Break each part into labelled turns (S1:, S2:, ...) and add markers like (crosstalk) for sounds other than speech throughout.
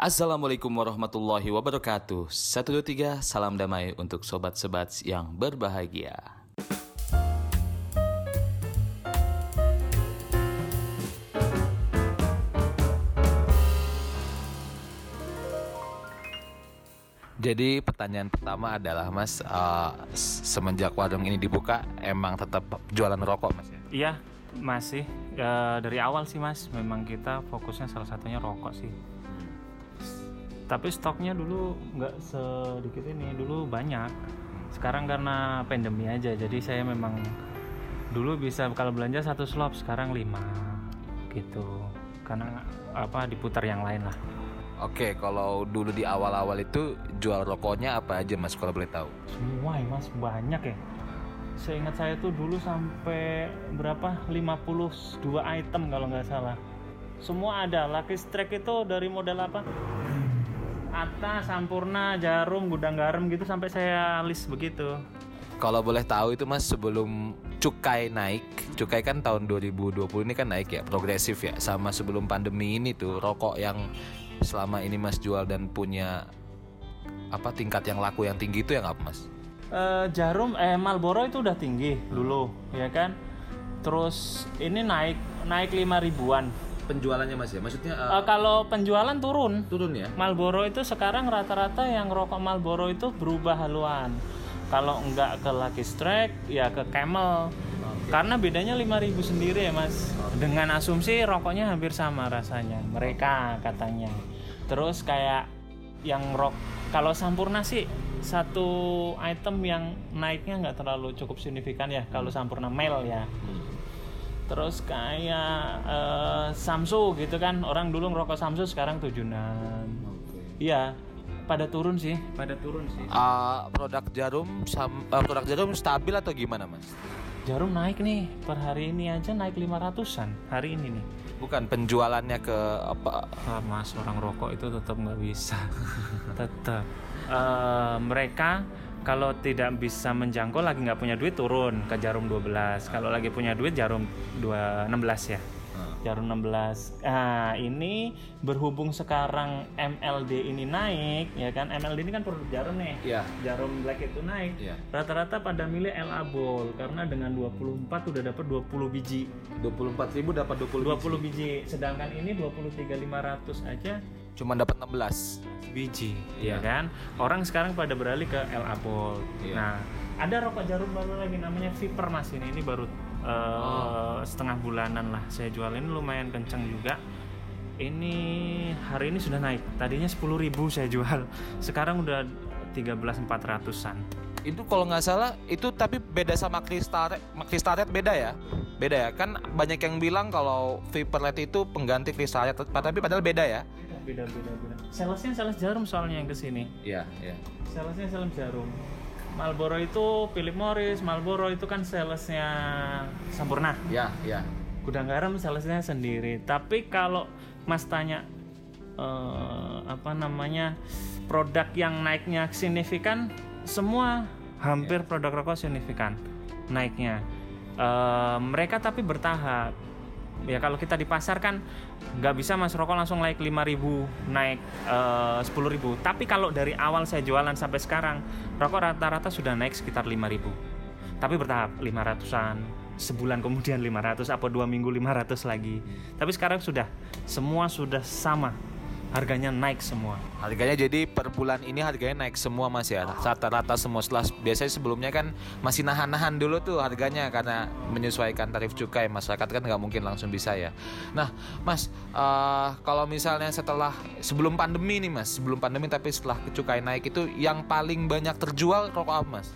S1: Assalamualaikum warahmatullahi wabarakatuh. Satu dua tiga, salam damai untuk sobat-sobat yang berbahagia. Jadi pertanyaan pertama adalah Mas, uh, semenjak warung ini dibuka, emang tetap jualan rokok Mas ya?
S2: Iya, masih e, dari awal sih Mas. Memang kita fokusnya salah satunya rokok sih. Tapi stoknya dulu nggak sedikit ini, dulu banyak. Sekarang karena pandemi aja, jadi saya memang dulu bisa kalau belanja satu slop, sekarang lima gitu. Karena apa diputar yang lain lah.
S1: Oke, kalau dulu di awal-awal itu jual rokoknya apa aja Mas kalau boleh tahu?
S2: Semua ya Mas, banyak ya. Seingat saya tuh dulu sampai berapa? 52 item kalau nggak salah. Semua ada. Lucky Strike itu dari model apa? Atta, Sampurna, Jarum, Gudang Garam gitu sampai saya list begitu.
S1: Kalau boleh tahu itu Mas sebelum cukai naik, cukai kan tahun 2020 ini kan naik ya, progresif ya. Sama sebelum pandemi ini tuh rokok yang selama ini Mas jual dan punya apa tingkat yang laku yang tinggi itu yang apa Mas?
S2: Eh, jarum eh Marlboro itu udah tinggi dulu, ya kan? Terus ini naik naik 5 ribuan.
S1: Penjualannya Mas ya, maksudnya
S2: Eh, kalau penjualan turun.
S1: turun ya?
S2: Marlboro itu sekarang rata-rata yang rokok Marlboro itu berubah haluan. Kalau enggak ke Lucky Strike, ya ke Camel. Karena bedanya 5000 sendiri ya, Mas. Dengan asumsi rokoknya hampir sama rasanya. Mereka katanya. Terus kayak yang rok kalau Sampurna sih satu item yang naiknya nggak terlalu cukup signifikan ya kalau Sampurna Mel ya. Terus kayak eh, Samsu gitu kan orang dulu ngerokok Samsu sekarang 76. Iya, pada turun sih, pada turun sih.
S1: Ah, produk jarum sam- eh, produk jarum stabil atau gimana Mas?
S2: Jarum naik nih, per hari ini aja naik 500-an hari ini nih.
S1: Bukan penjualannya ke apa?
S2: Ah, mas, orang rokok itu tetap nggak bisa. (laughs) tetap. Eh, mereka kalau tidak bisa menjangkau lagi nggak punya duit turun ke jarum 12. Kalau lagi punya duit jarum 2, 16 ya. Jarum 16. Nah, ini berhubung sekarang MLD ini naik, ya kan? MLD ini kan produk jarum nih.
S1: Iya.
S2: Jarum black itu naik.
S1: Iya.
S2: Rata-rata pada milih LA Ball karena dengan 24 udah dapat 20 biji.
S1: 24.000 dapat 20
S2: 20 biji. Sedangkan ini 23.500 aja
S1: Cuma dapat 16.
S2: biji, ya kan? Orang sekarang pada beralih ke LA Ball.
S1: Iya.
S2: Nah, ada rokok jarum baru lagi namanya Viper Mas ini. Ini baru eh, setengah bulanan lah saya jual ini lumayan kencang juga. Ini hari ini sudah naik. Tadinya 10.000 saya jual. (laughs) Sekarang udah 13.400-an.
S1: Itu kalau nggak salah itu tapi beda sama Kristaret. Kristaret beda ya? Beda ya? Kan banyak yang bilang kalau Viperlet itu pengganti Kristaret tapi padahal beda ya?
S2: Beda beda beda. Salesnya sales jarum soalnya yang ke sini.
S1: Iya, iya.
S2: Salesnya sales jarum. Marlboro itu Philip Morris, Marlboro itu kan salesnya Sampurna.
S1: Iya, iya.
S2: Gudang garam salesnya sendiri. Tapi kalau Mas tanya eh, apa namanya produk yang naiknya signifikan, semua hampir produk rokok signifikan naiknya. Eh, mereka tapi bertahap. Ya kalau kita di pasar kan nggak bisa mas rokok langsung naik 5000 naik eh, 10.000 tapi kalau dari awal saya jualan sampai sekarang rokok rata-rata sudah naik sekitar 5000 tapi bertahap 500an sebulan kemudian 500 apa dua minggu 500 lagi. Tapi sekarang sudah semua sudah sama harganya naik semua
S1: Harganya jadi per bulan ini harganya naik semua Mas ya. Rata-rata semua setelah biasanya sebelumnya kan masih nahan-nahan dulu tuh harganya karena menyesuaikan tarif cukai masyarakat kan nggak mungkin langsung bisa ya. Nah, Mas, eh, kalau misalnya setelah sebelum pandemi nih Mas, sebelum pandemi tapi setelah cukai naik itu yang paling banyak terjual rokok apa Mas?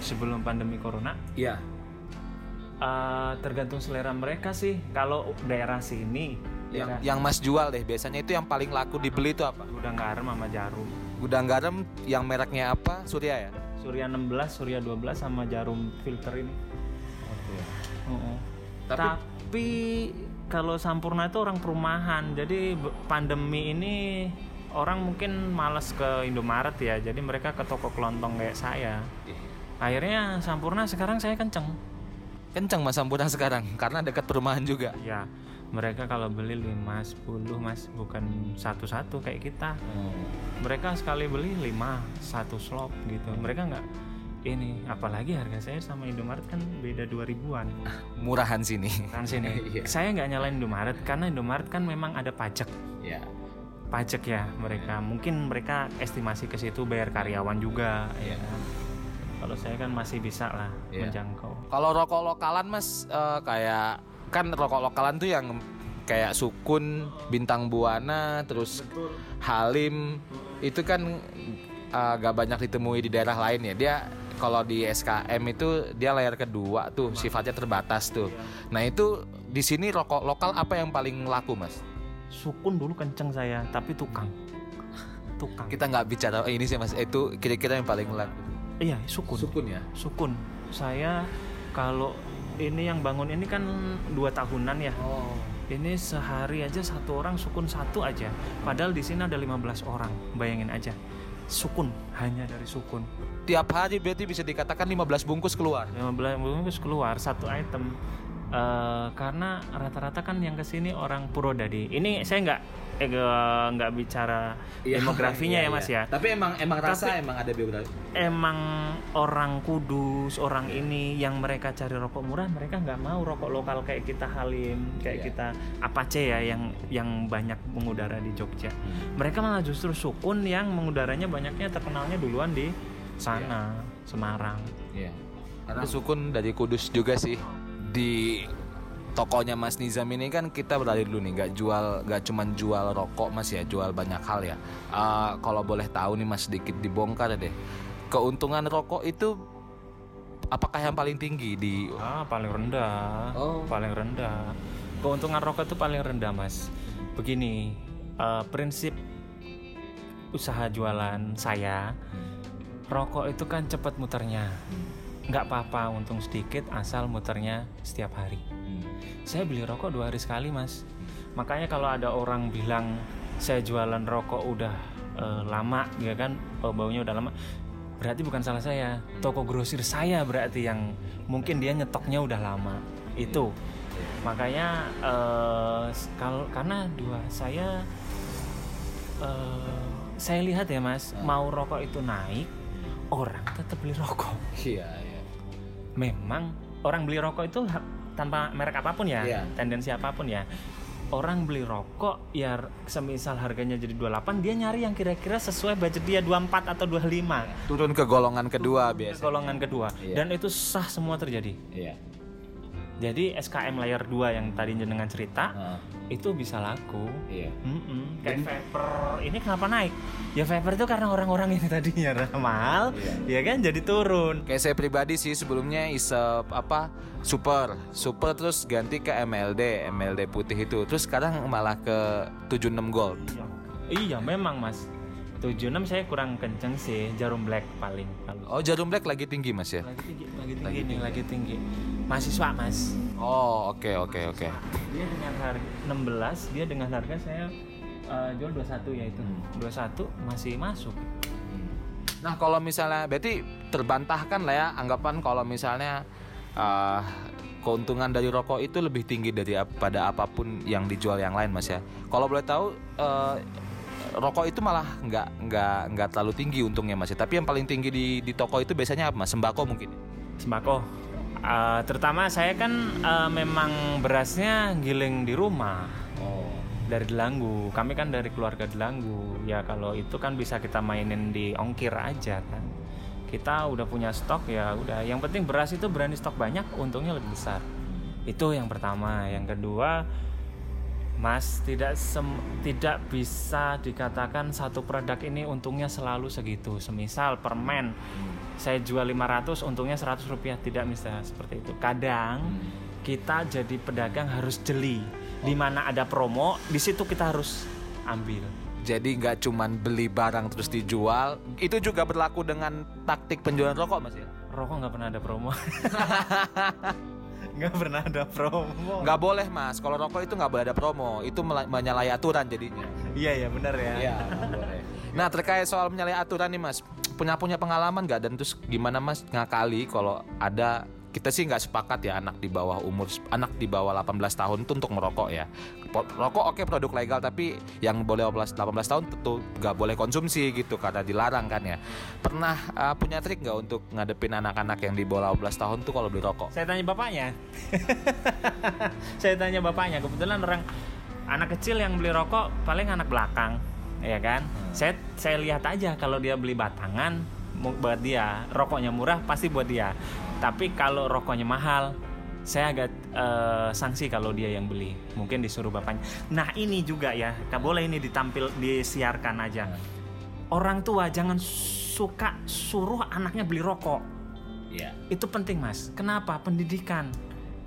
S2: sebelum pandemi corona
S1: Iya.
S2: eh, tergantung selera mereka sih kalau daerah sini
S1: Yang
S2: daerah
S1: yang Mas jual deh biasanya itu yang paling laku dibeli itu apa?
S2: udah garam sama jarum
S1: Gudang garam yang mereknya apa? Surya ya?
S2: Surya 16, Surya 12 sama jarum filter ini Oo.
S1: Tapi-
S2: Tapi, kalau Sampurna itu orang perumahan, jadi pandemi ini orang mungkin males ke Indomaret ya, jadi mereka ke toko kelontong kayak saya. Akhirnya Sampurna sekarang saya kenceng.
S1: Kencang Mas Sampurna sekarang karena dekat perumahan juga.
S2: Ya, mereka kalau beli 5 10 mas bukan satu-satu kayak kita
S1: Oh.
S2: mereka sekali beli 5 satu slop gitu mereka nggak ini apalagi harga saya sama Indomaret kan beda 2000-an (laughs)
S1: Murahan sini.
S2: kan sini (laughs)
S1: Iya.
S2: saya nggak nyalain Indomaret karena Indomaret kan memang ada pajak
S1: Ya.
S2: pajak ya mereka mungkin mereka estimasi ke situ bayar karyawan juga ya kan. kalau saya kan masih bisa lah
S1: Iya.
S2: menjangkau
S1: Kalau rokok lokalan mas eh, kayak kan rokok lokalan tuh yang kayak Sukun, Bintang Buana, terus Halim itu kan eh, gak banyak ditemui di daerah lain ya. Dia kalau di SKM itu dia layar kedua tuh sifatnya terbatas tuh. Nah itu di sini rokok lokal apa yang paling laku mas?
S2: sukun dulu kenceng saya tapi tukang tukang
S1: Kita nggak bicara oh, ini sih mas. Itu kira-kira yang paling laku.
S2: iya sukun
S1: Sukun ya.
S2: sukun saya kalau ini yang bangun ini kan dua tahunan ya.
S1: Oh.
S2: ini sehari aja satu orang sukun satu aja. Padahal di sini ada 15 orang. Bayangin aja. Sukun hanya dari sukun.
S1: Tiap hari berarti bisa dikatakan 15 bungkus keluar.
S2: 15 bungkus keluar satu item Eh, karena rata-rata kan yang ke sini orang Purwodadi ini saya nggak eh, nggak bicara demografinya ya mas ya
S1: Tapi emang emang rasa
S2: Tapi-
S1: emang ada biografi.
S2: emang orang Kudus, orang ini yang mereka cari rokok murah, mereka nggak mau rokok lokal kayak kita Halim, kayak
S1: Iya.
S2: kita Apache ya yang yang banyak mengudara di Jogja. Mereka malah justru Sukun yang mengudaranya banyaknya terkenalnya duluan di sana, Semarang.
S1: Iya. Karena Sukun dari Kudus juga sih. Di tokonya Mas Nizam ini kan kita beralih dulu nih, nggak jual, nggak cuman jual rokok Mas ya, jual banyak hal ya. Eh, kalau boleh tahu nih Mas sedikit dibongkar deh. Keuntungan rokok itu apakah yang paling tinggi di
S2: Ah, paling rendah.
S1: Oh.
S2: Paling rendah. Keuntungan rokok itu paling rendah, Mas. Begini, eh, prinsip usaha jualan saya, rokok itu kan cepat muternya. Nggak apa-apa untung sedikit asal muternya setiap hari. Saya beli rokok dua hari sekali, Mas. Makanya kalau ada orang bilang saya jualan rokok udah eh, lama, ya kan, oh, baunya udah lama. Berarti bukan salah saya. Toko grosir saya berarti yang mungkin dia nyetoknya udah lama. Itu. Makanya eh, s- kalau karena dua saya eh, saya lihat ya, Mas, mau rokok itu naik, orang tetap beli rokok.
S1: Iya, iya.
S2: Memang orang beli rokok itu tanpa merek apa pun ya,
S1: Iya.
S2: tendensi apa pun ya. Orang beli rokok ya semisal harganya jadi 28 dia nyari yang kira-kira sesuai budget dia 24 atau 25.
S1: Turun ke golongan kedua
S2: Ke
S1: biasa.
S2: golongan kedua
S1: Iya.
S2: dan itu sah semua terjadi.
S1: Iya.
S2: Jadi SKM layer 2 yang tadi jenengan cerita
S1: Heeh.
S2: Itu bisa laku.
S1: Iya.
S2: Mm-mm. Kayak vapor ini kenapa naik? Ya vapor itu karena orang-orang ini tadinya mahal, ya kan jadi turun.
S1: Kayak saya pribadi sih sebelumnya isep apa super super terus ganti ke MLD MLD putih itu terus sekarang malah ke 76 gold
S2: Iya. Iya memang mas 76 saya kurang kenceng sih Jarum black paling kalau
S1: oh jarum black lagi tinggi mas ya
S2: Lagi tinggi Lagi tinggi nih Lagi tinggi Mahasiswa mas.
S1: Oh oke oke oke.
S2: Dia dengan harga 16 Dia dengan harga saya eh, Jual 21 ya itu. 21 masih masuk.
S1: Nah kalau misalnya berarti terbantahkan lah ya anggapan kalau misalnya eh, keuntungan dari rokok itu lebih tinggi daripada apa pun yang dijual yang lain mas ya. Kalau boleh tahu eh, rokok itu malah nggak nggak nggak terlalu tinggi untungnya mas ya. Tapi yang paling tinggi di di toko itu biasanya apa mas? Sembako mungkin.
S2: Sembako Eh, Terutama saya kan eh, memang berasnya giling di rumah
S1: oh
S2: dari Delanggu. Kami kan dari keluarga Delanggu. Ya kalau itu kan bisa kita mainin di ongkir aja kan. Kita udah punya stok ya udah. Yang penting beras itu berani stok banyak, untungnya lebih besar. Itu yang pertama. Yang kedua, Mas tidak sem- tidak bisa dikatakan satu produk ini untungnya selalu segitu. Semisal permen saya jual 500 untungnya 100 rupiah tidak bisa seperti itu. Kadang kita jadi pedagang harus jeli di mana ada promo di situ kita harus ambil
S1: Jadi nggak cuman beli barang terus dijual, itu juga berlaku dengan taktik penjualan rokok mas ya?
S2: rokok nggak pernah ada promo (laughs) nggak pernah ada promo.
S1: Nggak boleh mas, kalau rokok itu nggak boleh ada promo, itu menyalahi aturan jadinya.
S2: iya ya benar ya.
S1: Nggak boleh. Nah terkait soal menyalahi aturan nih mas, punya punya pengalaman nggak? Dan terus gimana mas ngakali kalau ada kita sih nggak sepakat ya anak di bawah umur anak di bawah 18 tahun itu untuk merokok ya. Rokok oke produk legal tapi yang boleh 18 18 tahun tentu nggak boleh konsumsi gitu karena dilarang kan ya. Pernah uh, punya trik nggak untuk ngadepin anak-anak yang di bawah 18 tahun tuh kalau beli rokok?
S2: Saya tanya bapaknya. (laughs) saya tanya bapaknya. Kebetulan orang anak kecil yang beli rokok paling anak belakang, ya kan? Saya saya lihat aja kalau dia beli batangan buat dia, rokoknya murah pasti buat dia. Tapi kalau rokoknya mahal, saya agak eh, sanksi kalau dia yang beli. Mungkin disuruh bapaknya. Nah ini juga ya, nggak boleh ini ditampil disiarkan aja. Orang tua jangan suka suruh anaknya beli rokok
S1: Iya.
S2: itu penting mas kenapa pendidikan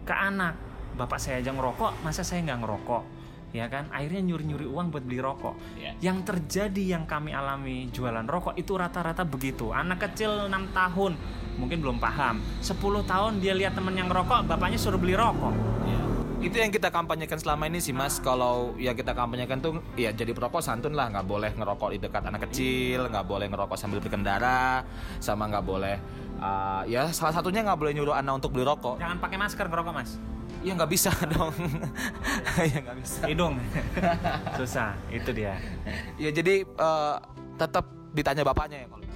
S2: ke anak bapak saya aja ngerokok masa saya nggak ngerokok ya kan akhirnya nyuri nyuri uang buat beli rokok
S1: Iya.
S2: yang terjadi yang kami alami jualan rokok itu rata-rata begitu anak kecil 6 tahun mungkin belum paham 10 tahun dia lihat temen yang ngerokok bapaknya suruh beli rokok
S1: Itu yang kita kampanyekan selama ini sih mas. Kalau yang kita kampanyekan tuh ya jadi perokok santun lah, nggak boleh ngerokok di dekat anak kecil, nggak boleh ngerokok sambil berkendara, sama nggak boleh uh, ya salah satunya nggak boleh nyuruh anak untuk beli rokok.
S2: jangan pakai masker ngerokok mas
S1: Ya nggak bisa (laughs) dong. ya nggak bisa.
S2: hidung (laughs) susah itu dia
S1: Ya jadi uh, tetap ditanya bapaknya ya kalau misalnya.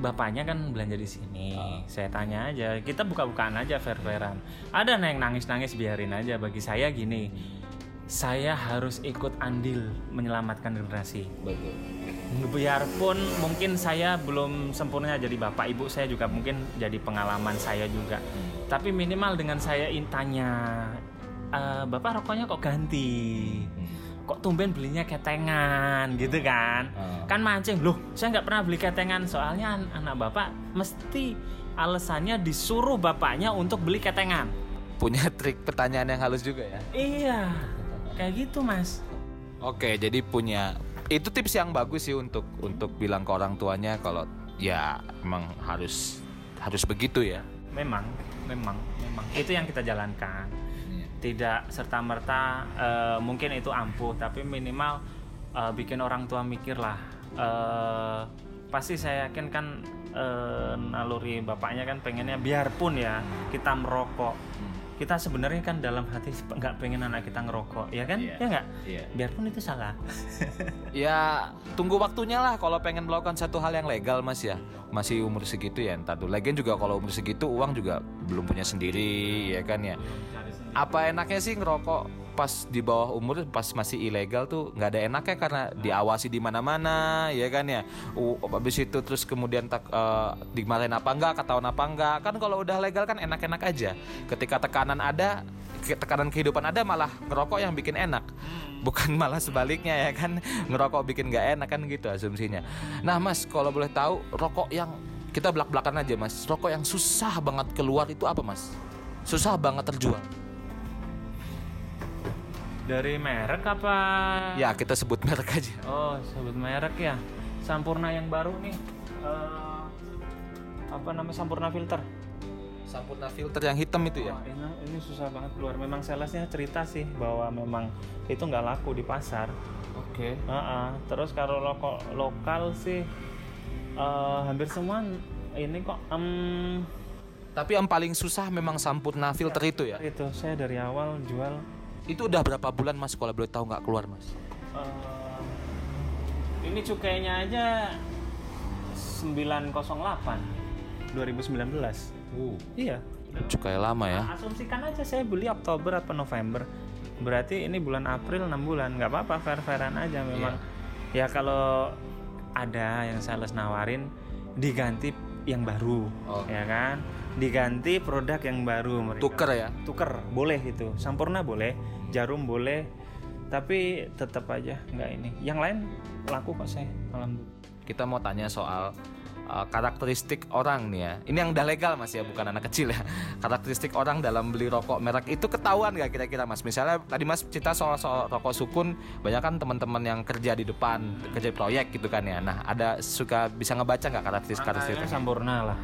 S2: Bapaknya kan belanja di sini. Saya tanya aja, kita buka-bukaan aja fair-fairan. Ada yang nangis-nangis biarin aja. Bagi saya gini, saya harus ikut andil menyelamatkan generasi.
S1: Betul.
S2: Biarpun mungkin saya belum sempurna jadi bapak, ibu saya juga mungkin jadi pengalaman saya juga. Tapi minimal dengan saya intanya, "Eh, bapak rokoknya kok ganti? Kok tumben belinya ketengan gitu kan?
S1: Ah.
S2: kan mancing loh saya nggak pernah beli ketengan soalnya an- anak bapak mesti alasannya disuruh bapaknya untuk beli ketengan
S1: Punya trik pertanyaan yang halus juga ya.
S2: iya kayak gitu mas
S1: Oke, jadi punya itu tips yang bagus sih untuk untuk bilang ke orang tuanya kalau ya emang harus harus begitu ya.
S2: memang memang memang itu yang kita jalankan. Tidak serta merta mungkin itu ampuh tapi minimal eh, bikin orang tua mikir lah Eh, pasti saya yakin kan eh, naluri bapaknya kan pengennya biarpun ya kita merokok kita sebenarnya kan dalam hati nggak pengen anak kita ngerokok ya kan
S1: Iya.
S2: ya nggak
S1: Iya.
S2: biarpun itu salah (laughs)
S1: Ya tunggu waktunya lah kalau pengen melakukan satu hal yang legal mas ya masih umur segitu ya entar tuh. Lagian juga kalau umur segitu uang juga belum punya sendiri ya kan ya. Apa enaknya sih ngerokok pas di bawah umur pas masih ilegal tuh nggak ada enaknya karena diawasi di mana-mana ya kan ya. Uh, habis itu terus kemudian tak eh, dimarahin apa enggak, ketahuan apa enggak. Kan kalau udah legal kan enak-enak aja. Ketika tekanan ada tekanan kehidupan ada malah ngerokok yang bikin enak bukan (laughs) malah sebaliknya ya kan ngerokok bikin nggak enak kan gitu asumsinya nah mas kalau boleh tahu rokok yang kita belak belakan aja mas rokok yang susah banget keluar itu apa mas susah banget terjual
S2: dari merek apa
S1: ya kita sebut merek aja
S2: Oh, sebut merek ya. Sampurna yang baru nih. Eh, apa namanya Sampurna filter?
S1: sampurna filter yang hitam itu ya
S2: Wah, ini, ini susah banget keluar. Memang salesnya cerita sih bahwa memang itu nggak laku di pasar.
S1: oke
S2: Heeh. Terus kalau loko, lokal sih eh, hampir semua ini kok em,
S1: tapi yang paling susah memang sampurna filter itu ya
S2: itu saya dari awal jual
S1: itu udah berapa bulan mas kalau boleh tahu nggak keluar mas
S2: eh, ini cukainya aja 908 2019. Iya.
S1: cukai lama ya
S2: Nah, asumsikan aja saya beli Oktober atau November. Berarti ini bulan April 6 bulan. nggak apa-apa fair-fairan aja memang. Ya kalau ada yang sales nawarin diganti yang baru,
S1: Oh.
S2: ya kan? Diganti produk yang baru mereka.
S1: tuker ya
S2: Tuker boleh itu. Sampurna boleh, jarum boleh. Tapi tetap aja nggak ini. Yang lain laku kok saya. Alhamdulillah.
S1: kita mau tanya soal uh, karakteristik orang nih ya. Ini yang udah legal mas ya, bukan anak kecil ya. (laughs) Karakteristik orang dalam beli rokok merek itu ketahuan nggak kira-kira mas? Misalnya tadi mas cerita soal soal rokok sukun, banyak kan teman-teman yang kerja di depan kerja proyek gitu kan ya. Nah ada suka bisa ngebaca nggak karakteristik karakteristik?
S2: Sampurna lah.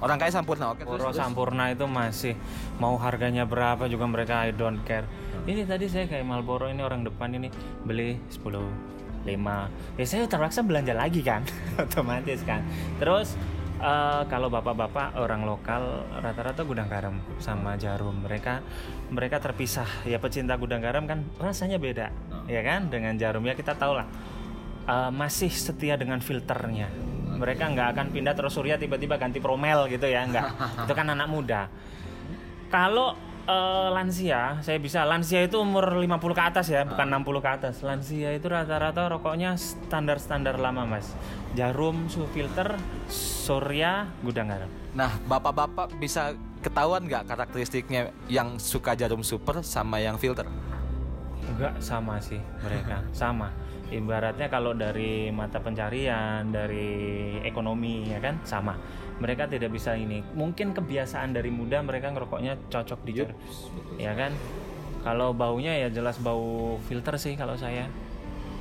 S1: Orang kaya sampurna, oke. terus,
S2: Puro
S1: terus.
S2: Sampurna itu masih mau harganya berapa juga mereka I don't care.
S1: Hmm.
S2: Ini tadi saya kayak Marlboro ini orang depan ini beli 10 5. Ya saya terpaksa belanja lagi kan. (laughs) Otomatis kan. Terus Eh, kalau bapak-bapak orang lokal rata-rata gudang garam sama jarum mereka mereka terpisah. Ya pecinta gudang garam kan rasanya beda ya kan? Dengan jarum ya kita tahu lah. Eh, masih setia dengan filternya. Mereka nggak akan pindah terus surya tiba-tiba ganti promel gitu ya nggak. (laughs) Itu kan anak muda. Kalau eh, lansia. Saya bisa. Lansia itu umur 50 ke atas ya bukan 60 ke atas. Lansia itu rata-rata rokoknya standar-standar lama mas. Jarum su filter surya gudang garam.
S1: Nah, bapak-bapak bisa ketahuan nggak karakteristiknya yang suka jarum super sama yang filter?
S2: enggak sama sih mereka. (laughs) Sama ibaratnya kalau dari mata pencarian dari ekonomi ya kan? Sama. Mereka tidak bisa ini. Mungkin kebiasaan dari muda mereka ngerokoknya cocok di ya kan? Kalau baunya ya jelas bau filter sih kalau saya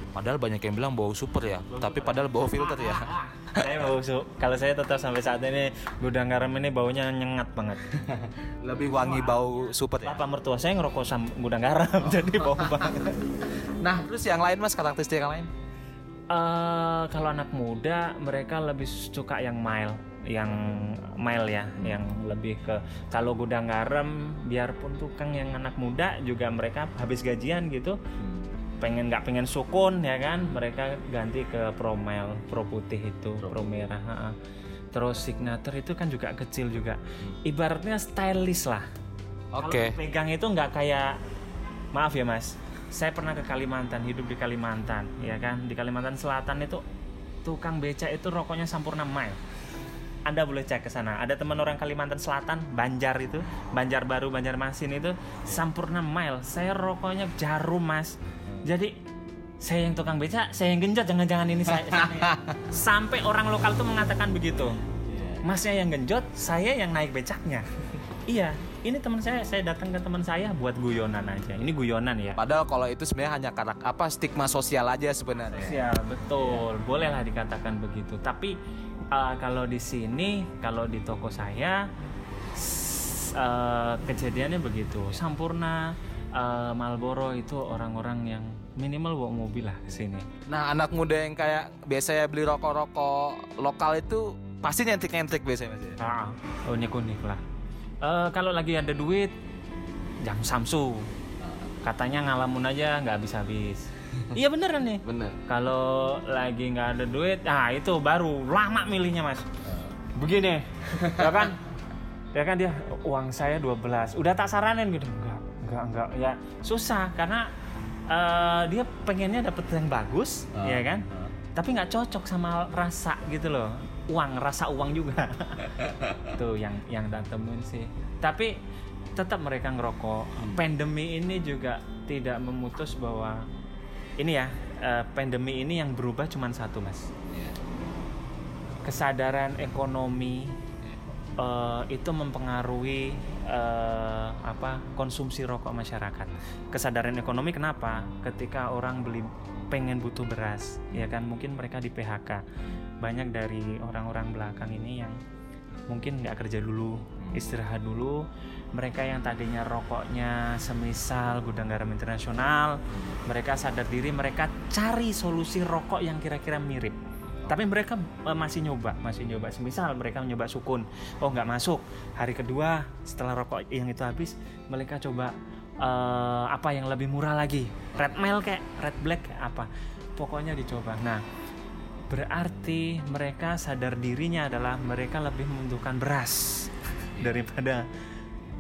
S1: Padahal banyak yang bilang bau super ya, tapi padahal bau filter ya. (laughs)
S2: saya bau su- kalau saya tetap sampai saat ini gudang garam ini baunya nyengat banget (laughs)
S1: Lebih wangi bau super ya.
S2: Papa mertua saya ngerokok sama gudang garam (laughs) jadi bau banget
S1: Nah, terus yang lain mas karakteristik yang lain?
S2: Eh, kalau anak muda mereka lebih suka yang mild yang mild ya yang lebih ke kalau gudang garam biarpun tukang yang anak muda juga mereka habis gajian gitu pengen nggak pengen sukun ya kan? Mereka ganti ke pro mild pro putih itu pro, merah ha-ha. terus signature itu kan juga kecil juga. Ibaratnya stylish lah.
S1: Oke.
S2: kalau pegang itu nggak kayak maaf ya mas. Saya pernah ke Kalimantan hidup di Kalimantan ya kan? Di Kalimantan Selatan itu tukang beca itu rokoknya Sampurna Mile. Anda boleh cek ke sana. Ada teman orang Kalimantan Selatan Banjar itu Banjar Baru Banjarmasin itu Sampurna Mile. Saya rokoknya jarum mas jadi saya yang tukang beca saya yang genjot jangan-jangan ini saya. (laughs) Sampai orang lokal tuh mengatakan begitu. Masnya yang genjot saya yang naik becaknya. (laughs) Iya ini teman saya saya datang ke teman saya buat guyonan aja. Ini guyonan ya.
S1: Padahal kalau itu sebenarnya hanya karak apa stigma sosial aja sebenarnya.
S2: Ya betul, bolehlah dikatakan begitu. Tapi uh, kalau di sini, kalau di toko saya, uh, kejadiannya begitu. Sampurna, uh, Marlboro itu orang-orang yang minimal bawa mobil lah ke sini.
S1: Nah, anak muda yang kayak biasanya beli rokok-rokok lokal itu pasti nyentrik-nyentrik biasanya mas. ya?
S2: Ah, unik-unik lah. Uh, kalau lagi ada duit, jam Samsu. Katanya ngalamun aja nggak habis-habis. (laughs) iya beneran nih.
S1: Bener.
S2: Kalau lagi nggak ada duit, nah itu baru lama milihnya mas. Begini, (laughs) ya kan? Ya kan dia uang saya 12 Udah tak saranin gitu. Enggak, enggak, enggak. Ya susah karena eh, dia pengennya dapet yang bagus,
S1: Ah,
S2: ya kan? Tapi nggak cocok sama rasa gitu loh. Uang, rasa uang juga. (laughs) Tuh yang yang temuin sih. Tapi tetap mereka ngerokok. Pandemi ini juga tidak memutus bahwa ini ya eh, pandemi ini yang berubah cuma satu mas kesadaran ekonomi eh, itu mempengaruhi eh, apa konsumsi rokok masyarakat. Kesadaran ekonomi kenapa? Ketika orang beli pengen butuh beras ya kan? Mungkin mereka di PHK banyak dari orang-orang belakang ini yang mungkin nggak kerja dulu istirahat dulu. Mereka yang tadinya rokoknya semisal gudang garam internasional mereka sadar diri mereka cari solusi rokok yang kira-kira mirip tapi mereka eh, masih nyoba masih nyoba. Semisal mereka nyoba sukun. Oh nggak masuk. Hari kedua setelah rokok yang itu habis mereka coba eh, apa yang lebih murah lagi? Red mile kayak red black kayak apa? Pokoknya dicoba. Nah berarti mereka sadar dirinya adalah mereka lebih membutuhkan beras (laughs) daripada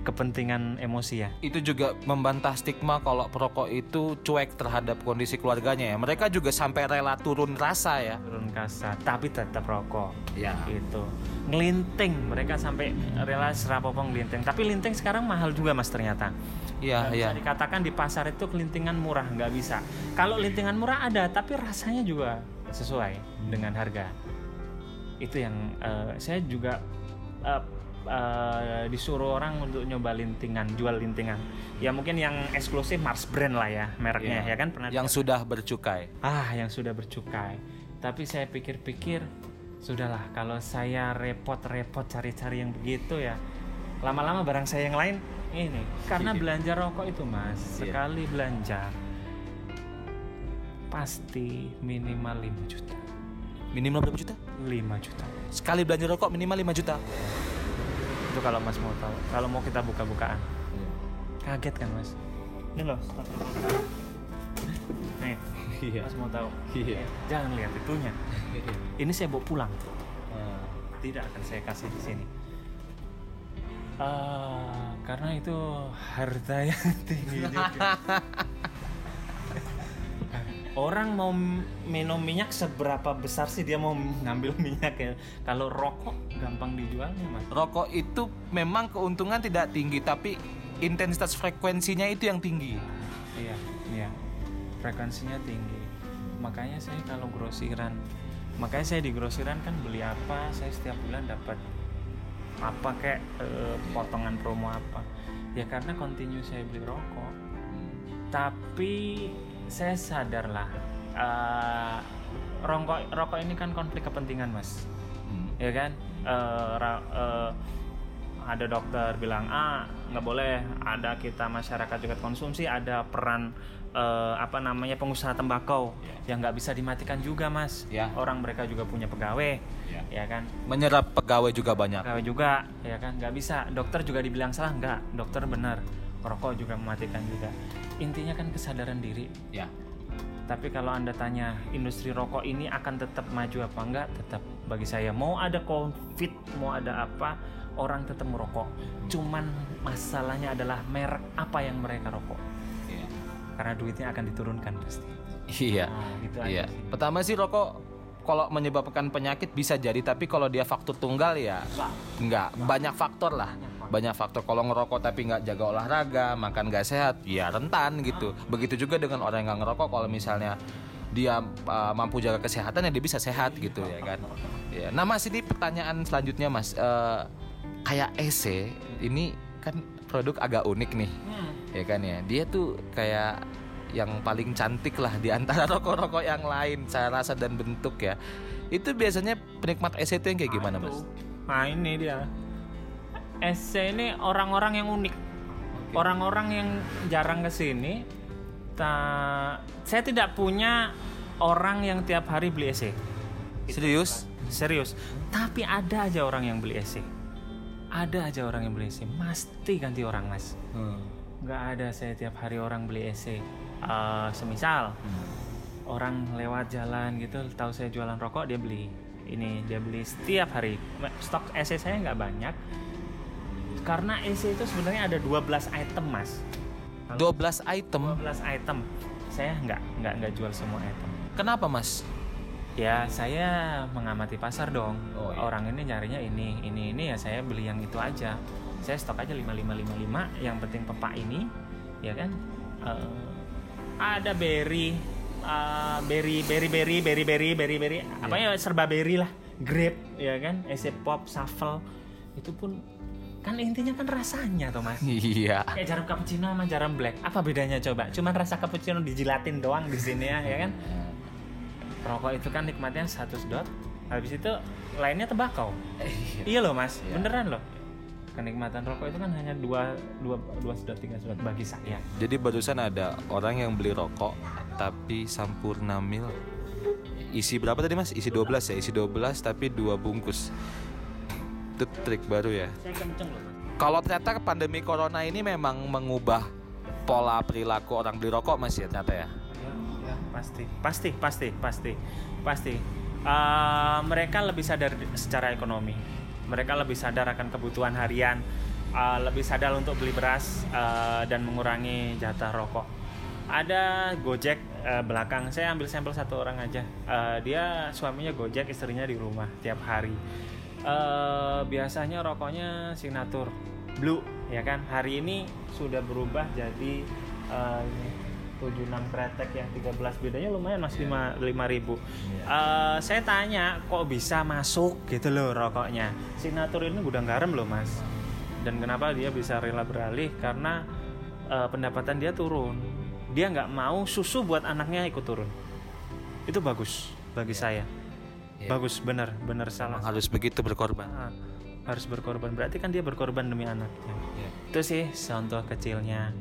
S2: kepentingan emosi ya
S1: Itu juga membantah stigma kalau perokok itu cuek terhadap kondisi keluarganya ya. Mereka juga sampai rela turun rasa ya.
S2: turun kasa tapi tetap rokok
S1: Ya.
S2: gitu ngelinting mereka sampai rela serapopong ngelinting tapi linting sekarang mahal juga mas ternyata
S1: Iya, iya.
S2: bisa dikatakan di pasar itu kelintingan murah nggak bisa kalau lintingan murah ada tapi rasanya juga sesuai dengan harga itu yang eh, saya juga eh, eh, disuruh orang untuk nyoba lintingan jual lintingan ya mungkin yang eksklusif Mars Brand lah ya mereknya
S1: Iya.
S2: ya kan pernah
S1: Yang sudah bercukai.
S2: ah yang sudah bercukai tapi saya pikir-pikir sudahlah kalau saya repot-repot cari-cari yang begitu ya lama-lama barang saya yang lain ini karena (laughs) belanja rokok itu mas
S1: Iya.
S2: sekali belanja pasti minimal 5 juta
S1: Minimal berapa juta?
S2: 5 juta
S1: Sekali belanja rokok minimal 5 juta.
S2: Itu kalau mas mau tahu. Kalau mau kita buka-bukaan. Kaget kan mas? Ini loh nih
S1: Iya.
S2: mas mau tahu.
S1: Iya.
S2: jangan lihat itunya. Ini saya bawa pulang. Tidak akan saya kasih di sini. Eh, karena itu harta (laughs) yang tinggi juga. Orang mau minum minyak seberapa besar sih dia mau ngambil minyak ya? Kalau rokok gampang dijualnya mas.
S1: Rokok itu memang keuntungan tidak tinggi tapi intensitas frekuensinya itu yang tinggi.
S2: Iya, iya. Frekuensinya tinggi. Makanya saya kalau grosiran, makanya saya di grosiran kan beli apa, saya setiap bulan dapat apa kayak eh, potongan promo apa. Ya karena continue saya beli rokok. Tapi saya sadar lah, eh, rokok rokok ini kan konflik kepentingan mas, ya kan? Ra- eh, ada dokter bilang ah nggak boleh ada kita masyarakat juga konsumsi ada peran eh, apa namanya pengusaha tembakau yang nggak bisa dimatikan juga mas.
S1: Ya.
S2: orang mereka juga punya pegawai
S1: Ya.
S2: ya kan?
S1: Menyerap pegawai juga banyak.
S2: pegawai juga ya kan? Nggak bisa. Dokter juga dibilang salah nggak dokter benar. Rokok juga mematikan juga. Intinya kan kesadaran diri.
S1: Ya.
S2: tapi kalau anda tanya industri rokok ini akan tetap maju apa enggak tetap bagi saya mau ada covid mau ada apa orang tetap merokok. Cuman masalahnya adalah merek apa yang mereka rokok. Karena duitnya akan diturunkan pasti.
S1: Iya.
S2: Nah, gitu
S1: Iya.
S2: aja sih.
S1: Pertama sih rokok kalau menyebabkan penyakit bisa jadi tapi kalau dia faktor tunggal ya enggak. banyak faktor lah. Banyak faktor. Kalau ngerokok tapi nggak jaga olahraga makan nggak sehat ya rentan gitu. Begitu juga dengan orang yang nggak ngerokok. Kalau misalnya dia uh, mampu jaga kesehatan ya dia bisa sehat gitu ya kan? Ya nah mas ini pertanyaan selanjutnya mas. Eh, kayak EC ini kan produk agak unik nih ya kan ya? Dia tuh kayak yang paling cantik lah di antara (laughs) rokok-rokok yang lain saya rasa dan bentuk ya. Itu biasanya penikmat EC itu yang kayak gimana mas?
S2: nah ini dia. SC ini orang-orang yang unik. Orang-orang yang jarang ke sini ta- saya tidak punya orang yang tiap hari beli SC
S1: Serius?
S2: serius. Tapi ada aja orang yang beli SC ada aja orang yang beli SC mesti ganti orang mas. Nggak ada saya tiap hari orang beli SC Eh, semisal orang lewat jalan gitu tahu saya jualan rokok dia beli ini dia beli setiap hari. Stok SC saya nggak banyak. Karena SC itu sebenarnya ada 12 item mas
S1: 12 item.
S2: 12 item. Saya nggak nggak nggak jual semua item.
S1: Kenapa mas?
S2: ya saya mengamati pasar dong.
S1: Oh, iya.
S2: orang ini nyarinya ini ini ini. Ya saya beli yang itu aja. Saya stok aja 5555 yang penting pepak ini ya kan? Eh, ada berry. Eh, berry berry berry berry berry berry berry. Apa ya serba berry lah. Grape ya kan? Es pop shuffle. Itu pun kan intinya kan rasanya tuh mas.
S1: Iya.
S2: kayak jarum cappuccino sama jarum black. Apa bedanya coba? Cuman rasa cappuccino dijilatin doang di sini ya ya kan? Rokok itu kan nikmatnya satu sedot habis itu lainnya tembakau iya. Loh mas.
S1: Iya.
S2: beneran loh. Kenikmatan rokok itu kan hanya dua dua dua sedot tiga sedot bagi saya.
S1: Jadi barusan ada orang yang beli rokok tapi Sampurna Mil. Isi berapa tadi mas? Isi 12 ya, isi 12 tapi dua bungkus. Itu trik baru ya. Kalau ternyata pandemi corona ini memang mengubah pola perilaku orang beli rokok mas ya ternyata ya.
S2: Ya, pasti. Pasti pasti pasti. Pasti. Eh, mereka lebih sadar secara ekonomi. Mereka lebih sadar akan kebutuhan harian. Eh, lebih sadar untuk beli beras eh, dan mengurangi jatah rokok. Ada Gojek eh, belakang. Saya ambil sampel satu orang aja. Eh, dia suaminya Gojek istrinya di rumah tiap hari Eh, biasanya rokoknya signatur blue ya kan? Hari ini sudah berubah jadi ini 76 kretek yang 13 bedanya lumayan mas 5 ribu. Eh, saya tanya kok bisa masuk gitu loh rokoknya? Signatur ini gudang garam loh mas. Dan kenapa dia bisa rela beralih? Karena eh, pendapatan dia turun. Dia nggak mau susu buat anaknya ikut turun. Itu bagus bagi saya
S1: Iya.
S2: bagus benar benar salah
S1: Memang harus begitu berkorban.
S2: Ah, harus berkorban berarti kan dia berkorban demi anaknya
S1: Iya.
S2: itu sih contoh kecilnya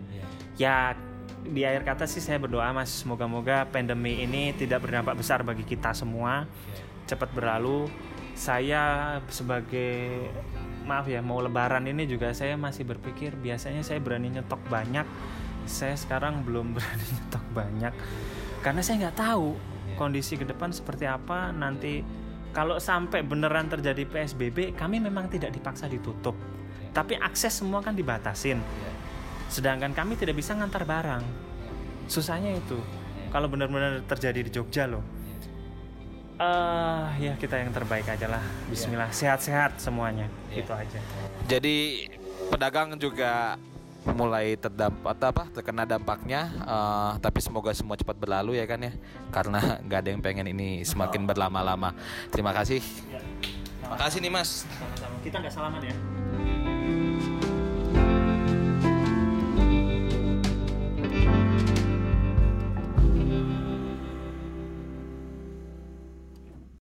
S2: ya di akhir kata sih saya berdoa mas semoga-moga pandemi ini tidak berdampak besar bagi kita semua cepat berlalu. Saya sebagai maaf ya mau lebaran ini juga saya masih berpikir biasanya saya berani nyetok banyak. Saya sekarang belum (laughs) berani nyetok banyak karena saya nggak tahu kondisi ke depan seperti apa nanti kalau sampai beneran terjadi PSBB kami memang tidak dipaksa ditutup. Tapi akses semua kan dibatasin. Sedangkan kami tidak bisa ngantar barang. Susahnya itu. Kalau benar-benar terjadi di Jogja loh. Eh ya kita yang terbaik aja lah. Bismillah sehat-sehat semuanya. Itu aja.
S1: Jadi pedagang juga mulai terdampak apa terkena dampaknya eh, tapi semoga semua cepat berlalu ya kan ya. Karena (laughs) nggak ada yang pengen ini semakin berlama-lama. Terima kasih.
S2: Ya.
S1: makasih nih mas.
S2: Sama-sama. Kita nggak salaman ya